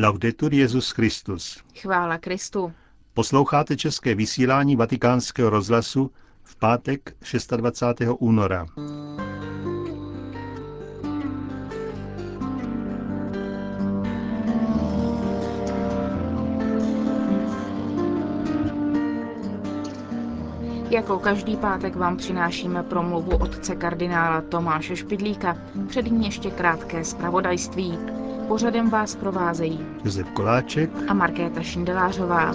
Laudetur Jezus Christus. Chvála Kristu. Posloucháte české vysílání Vatikánského rozhlasu v pátek 26. února. Jako každý pátek vám přinášíme promluvu otce kardinála Tomáše Špidlíka, před ní ještě krátké zpravodajství. Pořadem vás provázejí Josef Koláček a Markéta Šindelářová.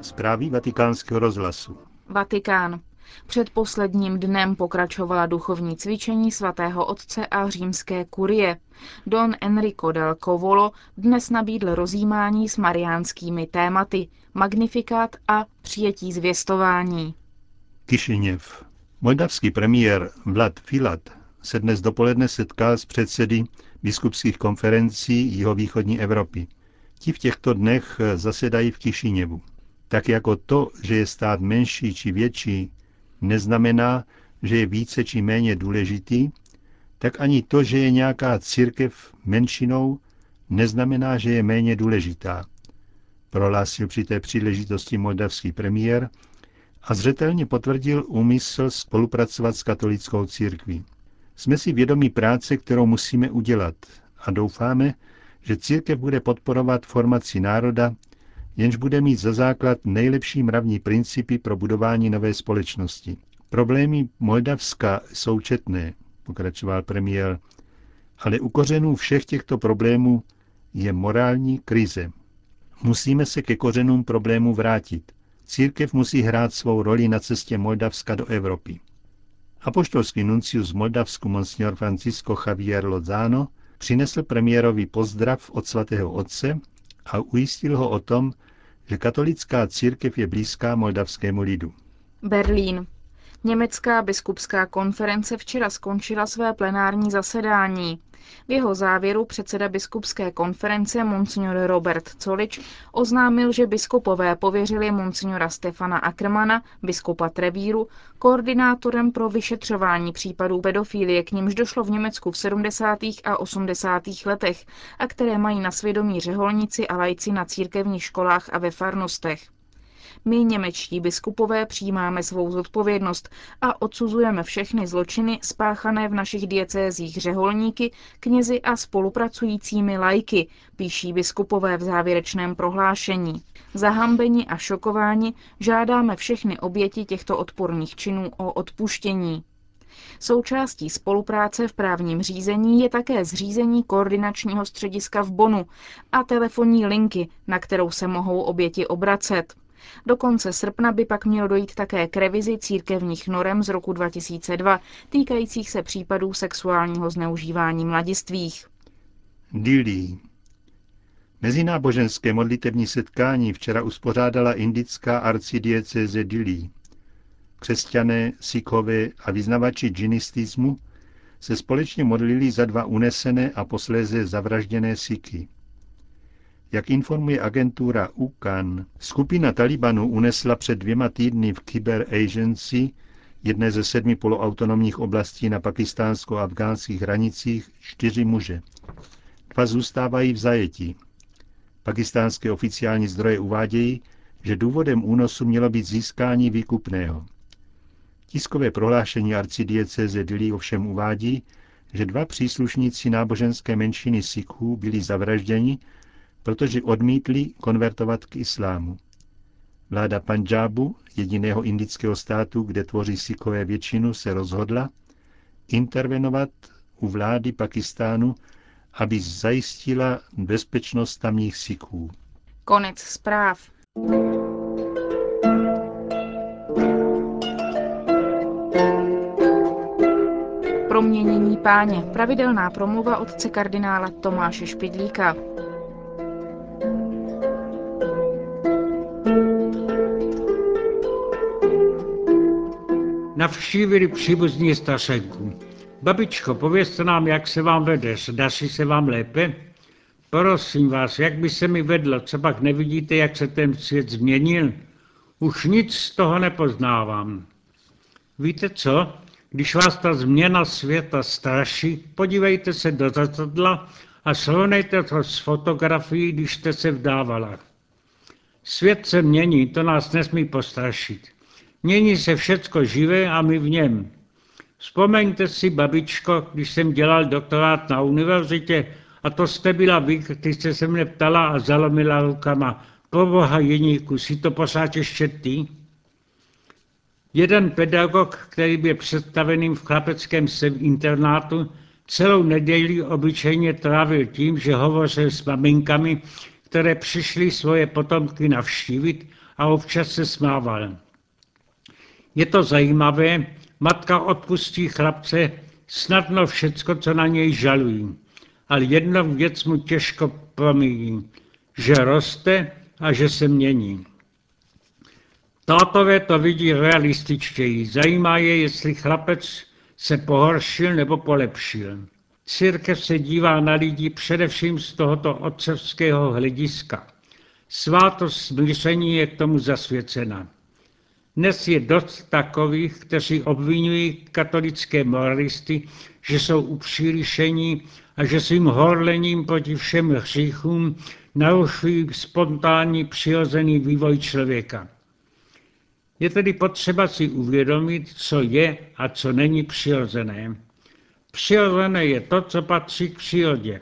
Zprávy vatikánského rozhlasu. Vatikán. Před posledním dnem pokračovala duchovní cvičení svatého otce a římské kurie. Don Enrico del Covolo dnes nabídl rozjímání s mariánskými tématy, magnifikát a přijetí zvěstování. Kišiněv. Moldavský premiér Vlad Filat se dnes dopoledne setkal s předsedy biskupských konferencí jihovýchodní Evropy. Ti v těchto dnech zasedají v Kišiněvu. Tak jako to, že je stát menší či větší, neznamená, že je více či méně důležitý, tak ani to, že je nějaká církev menšinou, neznamená, že je méně důležitá, prohlásil při té příležitosti moldavský premiér a zřetelně potvrdil úmysl spolupracovat s katolickou církví. Jsme si vědomi práce, kterou musíme udělat a doufáme, že církev bude podporovat formaci národa jenž bude mít za základ nejlepší mravní principy pro budování nové společnosti. Problémy Moldavska jsou četné, pokračoval premiér, ale u kořenů všech těchto problémů je morální krize. Musíme se ke kořenům problémů vrátit. Církev musí hrát svou roli na cestě Moldavska do Evropy. Apoštolský nuncius v Moldavsku Monsignor Francisco Javier Lozano přinesl premiérovi pozdrav od svatého otce a ujistil ho o tom, že katolická církev je blízká moldavskému lidu. Berlín. Německá biskupská konference včera skončila své plenární zasedání. V jeho závěru předseda biskupské konference Monsignor Robert Colič oznámil, že biskupové pověřili Monsignora Stefana Ackermana, biskupa Trevíru, koordinátorem pro vyšetřování případů pedofilie, k nímž došlo v Německu v 70. a 80. letech a které mají na svědomí řeholníci a lajci na církevních školách a ve farnostech. My, němečtí biskupové, přijímáme svou zodpovědnost a odsuzujeme všechny zločiny spáchané v našich diecézích řeholníky, knězi a spolupracujícími lajky, píší biskupové v závěrečném prohlášení. Zahambeni a šokováni žádáme všechny oběti těchto odporných činů o odpuštění. Součástí spolupráce v právním řízení je také zřízení koordinačního střediska v Bonu a telefonní linky, na kterou se mohou oběti obracet. Do konce srpna by pak mělo dojít také k revizi církevních norem z roku 2002 týkajících se případů sexuálního zneužívání mladistvých. Dili. Mezináboženské modlitevní setkání včera uspořádala indická arcidieceze Dili. Křesťané, sikhové a vyznavači džinistismu se společně modlili za dva unesené a posléze zavražděné siky. Jak informuje agentura UKAN, skupina Talibanu unesla před dvěma týdny v Kyber Agency, jedné ze sedmi poloautonomních oblastí na pakistánsko-afgánských hranicích, čtyři muže. Dva zůstávají v zajetí. Pakistánské oficiální zdroje uvádějí, že důvodem únosu mělo být získání výkupného. Tiskové prohlášení arcidieceze Dili ovšem uvádí, že dva příslušníci náboženské menšiny Sikhů byli zavražděni protože odmítli konvertovat k islámu. Vláda Panžábu, jediného indického státu, kde tvoří sikové většinu, se rozhodla intervenovat u vlády Pakistánu, aby zajistila bezpečnost tamních siků. Konec zpráv. Proměnění páně. Pravidelná promluva otce kardinála Tomáše Špidlíka. Navštívili příbuzní Stašenku. Babičko, povězte nám, jak se vám vede, daří se vám lépe? Prosím vás, jak by se mi vedlo, co pak nevidíte, jak se ten svět změnil? Už nic z toho nepoznávám. Víte co? Když vás ta změna světa straší, podívejte se do zrcadla a srovnejte to s fotografií, když jste se vdávala. Svět se mění, to nás nesmí postrašit. Mění se všecko živé a my v něm. Vzpomeňte si, babičko, když jsem dělal doktorát na univerzitě, a to jste byla vy, když jste se mne ptala a zalomila rukama. Proboha jeníku, si to posáč ještě ty? Jeden pedagog, který byl představeným v chlapeckém internátu, celou neděli obyčejně trávil tím, že hovořil s maminkami, které přišly svoje potomky navštívit a občas se smával. Je to zajímavé, matka odpustí chlapce snadno všecko, co na něj žalují, ale jedno věc mu těžko promíjí, že roste a že se mění. Tátové to vidí realističtěji. Zajímá je, jestli chlapec se pohoršil nebo polepšil. Církev se dívá na lidi především z tohoto otcovského hlediska. Svátost smíření je k tomu zasvěcena. Dnes je dost takových, kteří obvinují katolické moralisty, že jsou upřílišení a že svým horlením proti všem hříchům narušují spontánní přirozený vývoj člověka. Je tedy potřeba si uvědomit, co je a co není přirozené. Přirozené je to, co patří k přírodě.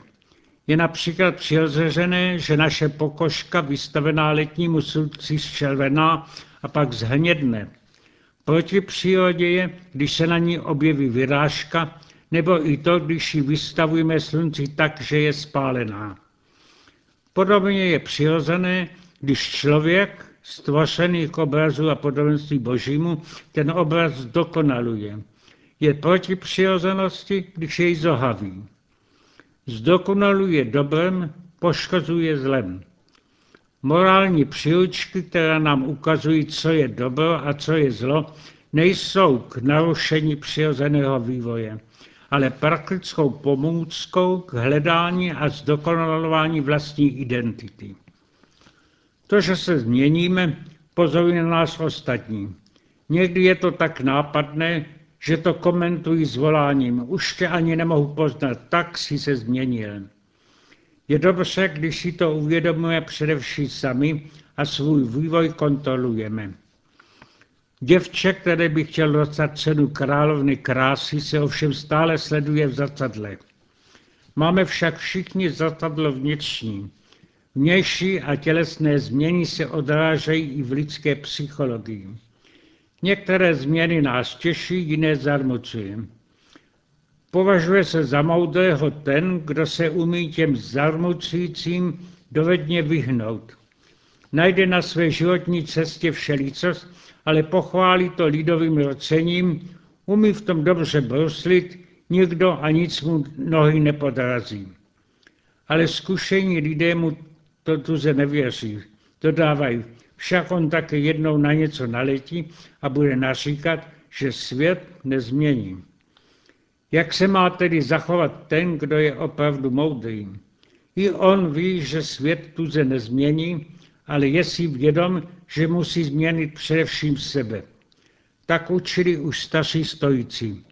Je například přirozené, že naše pokožka vystavená letnímu slunci zčervená a pak zhnědne. Proti přírodě je, když se na ní objeví vyrážka, nebo i to, když ji vystavujeme slunci tak, že je spálená. Podobně je přirozené, když člověk, stvořený k obrazu a podobenství božímu, ten obraz dokonaluje. Je proti přirozenosti, když jej zohaví. Zdokonaluje dobrem, poškozuje zlem. Morální příručky, které nám ukazují, co je dobro a co je zlo, nejsou k narušení přirozeného vývoje, ale praktickou pomůckou k hledání a zdokonalování vlastní identity. To, že se změníme, pozorují na nás ostatní. Někdy je to tak nápadné, že to komentují s voláním. Už tě ani nemohu poznat, tak si se změnil. Je dobře, když si to uvědomuje především sami a svůj vývoj kontrolujeme. Děvče, které by chtěl dostat cenu královny krásy, se ovšem stále sleduje v zrcadle. Máme však všichni zrcadlo vnitřní. Vnější a tělesné změny se odrážejí i v lidské psychologii. Některé změny nás těší, jiné zarmucují. Považuje se za moudrého ten, kdo se umí těm zarmucujícím dovedně vyhnout. Najde na své životní cestě všelicost, ale pochválí to lidovým rocením, umí v tom dobře bruslit, nikdo a nic mu nohy nepodrazí. Ale zkušení lidé mu to tuze nevěří. Dodávají, však on také jednou na něco naletí a bude naříkat, že svět nezmění. Jak se má tedy zachovat ten, kdo je opravdu moudrý? I on ví, že svět tuze nezmění, ale je si vědom, že musí změnit především sebe. Tak učili už staří stojící.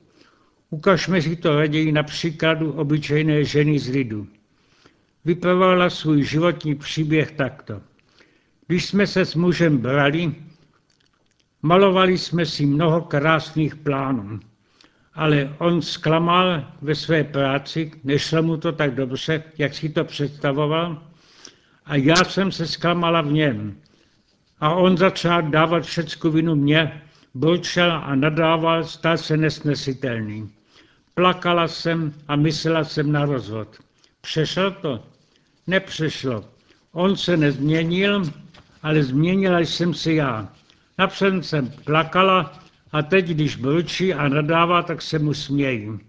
Ukažme si to raději na příkladu obyčejné ženy z lidu. Vypravovala svůj životní příběh takto. Když jsme se s mužem brali, malovali jsme si mnoho krásných plánů, ale on zklamal ve své práci, nešlo mu to tak dobře, jak si to představoval, a já jsem se zklamala v něm. A on začal dávat všecku vinu mě, brčel a nadával, stal se nesnesitelný. Plakala jsem a myslela jsem na rozvod. Přešel to? Nepřešlo. On se nezměnil, ale změnila jsem se já. Napřed jsem plakala a teď, když brčí a nadává, tak se mu smějí.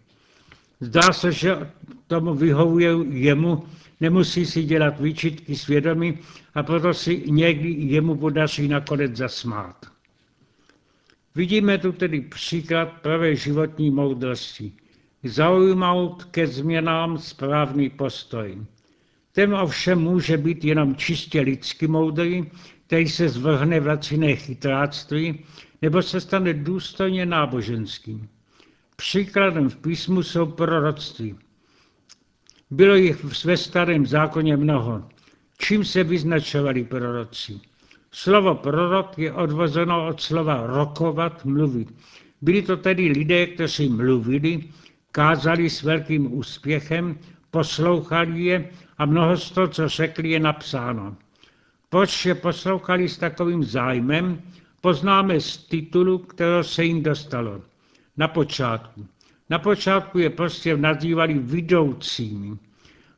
Zdá se, že tomu vyhovuje jemu, nemusí si dělat výčitky svědomí a proto si někdy jemu podaří nakonec zasmát. Vidíme tu tedy příklad pravé životní moudrosti. Zaujmout ke změnám správný postoj. Ten ovšem může být jenom čistě lidsky moudrý, který se zvrhne v laciné chytráctví, nebo se stane důstojně náboženským. Příkladem v písmu jsou proroctví. Bylo jich ve starém zákoně mnoho. Čím se vyznačovali proroci? Slovo prorok je odvozeno od slova rokovat, mluvit. Byli to tedy lidé, kteří mluvili, kázali s velkým úspěchem, poslouchali je a mnoho z toho, co řekli, je napsáno. Proč je poslouchali s takovým zájmem, poznáme z titulu, kterého se jim dostalo. Na počátku. Na počátku je prostě nazývali vidoucími.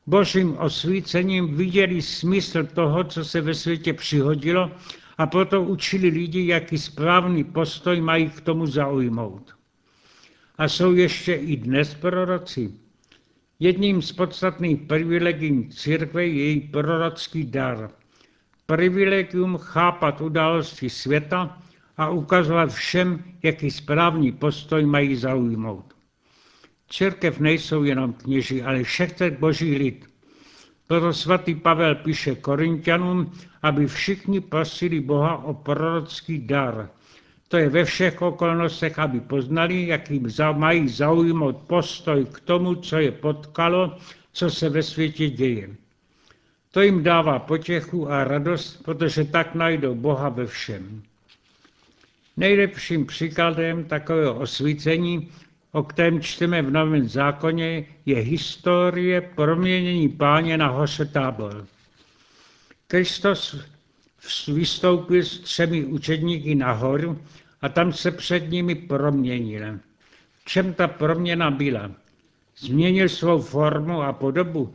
Božím osvícením viděli smysl toho, co se ve světě přihodilo a proto učili lidi, jaký správný postoj mají k tomu zaujmout. A jsou ještě i dnes proroci. Jedním z podstatných privilegií církve je její prorocký dar. Privilegium chápat události světa a ukazovat všem, jaký správný postoj mají zaujmout. Církev nejsou jenom kněži, ale všechny boží lid. Proto svatý Pavel píše Korintianům, aby všichni prosili Boha o prorocký dar. To je ve všech okolnostech, aby poznali, jakým mají zaujmout postoj k tomu, co je potkalo, co se ve světě děje. To jim dává potěchu a radost, protože tak najdou Boha ve všem. Nejlepším příkladem takového osvícení, o kterém čteme v Novém zákoně, je historie proměnění páně na hoře Tábor. Kristus vystoupil s třemi učedníky nahoru a tam se před nimi proměnil. V čem ta proměna byla? Změnil svou formu a podobu,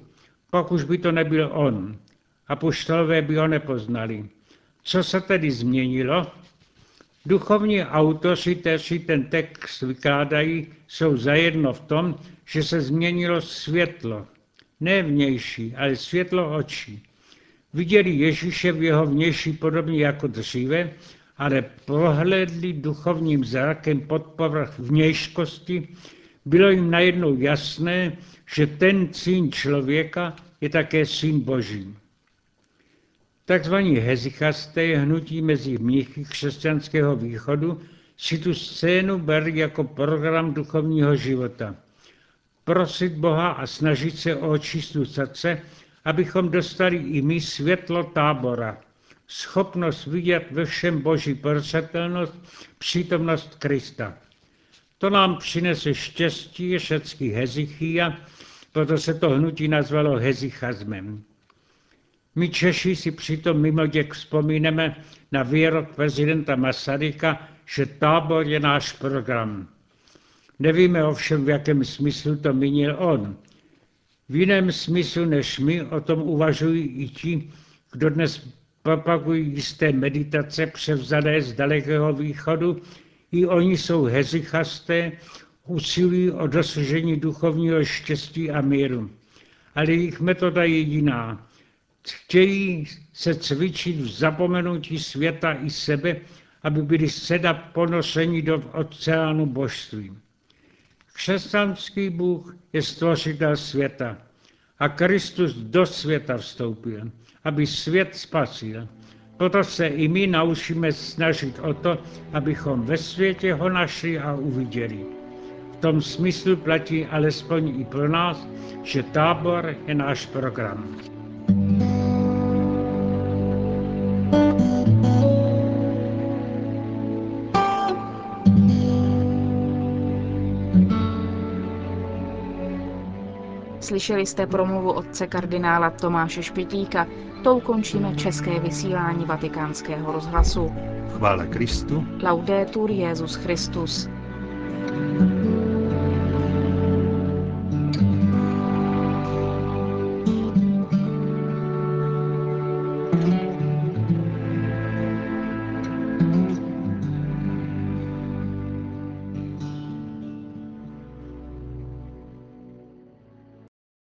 pak už by to nebyl on. A poštolové by ho nepoznali. Co se tedy změnilo? Duchovní autoři, kteří ten text vykládají, jsou zajedno v tom, že se změnilo světlo. Ne vnější, ale světlo očí. Viděli Ježíše v jeho vnější podobně jako dříve, ale prohlédli duchovním zrakem pod povrch vnějškosti, bylo jim najednou jasné, že ten syn člověka je také syn boží. Takzvaní hezichasté, hnutí mezi mnichy křesťanského východu, si tu scénu berou jako program duchovního života. Prosit Boha a snažit se o očistu srdce, abychom dostali i my světlo tábora, schopnost vidět ve všem boží prozřetelnost, přítomnost Krista. To nám přinese štěstí všecky hezichia, proto se to hnutí nazvalo hezichazmem. My Češi si přitom mimo děk vzpomínáme na výrok prezidenta Masaryka, že tábor je náš program. Nevíme ovšem, v jakém smyslu to mínil on. V jiném smyslu než my o tom uvažují i ti, kdo dnes propagují jisté meditace převzané z dalekého východu, i oni jsou hezichasté, usilují o dosažení duchovního štěstí a míru. Ale jejich metoda je jiná. Chtějí se cvičit v zapomenutí světa i sebe, aby byli seda ponošeni do oceánu božství. Křesťanský Bůh je stvořitel světa a Kristus do světa vstoupil, aby svět spasil. Proto se i my naučíme snažit o to, abychom ve světě ho našli a uviděli. V tom smyslu platí alespoň i pro nás, že tábor je náš program. Slyšeli jste promluvu otce kardinála Tomáše Špitlíka. Tou končíme české vysílání vatikánského rozhlasu. Chvála Kristu. Laudetur Jezus Christus. thank you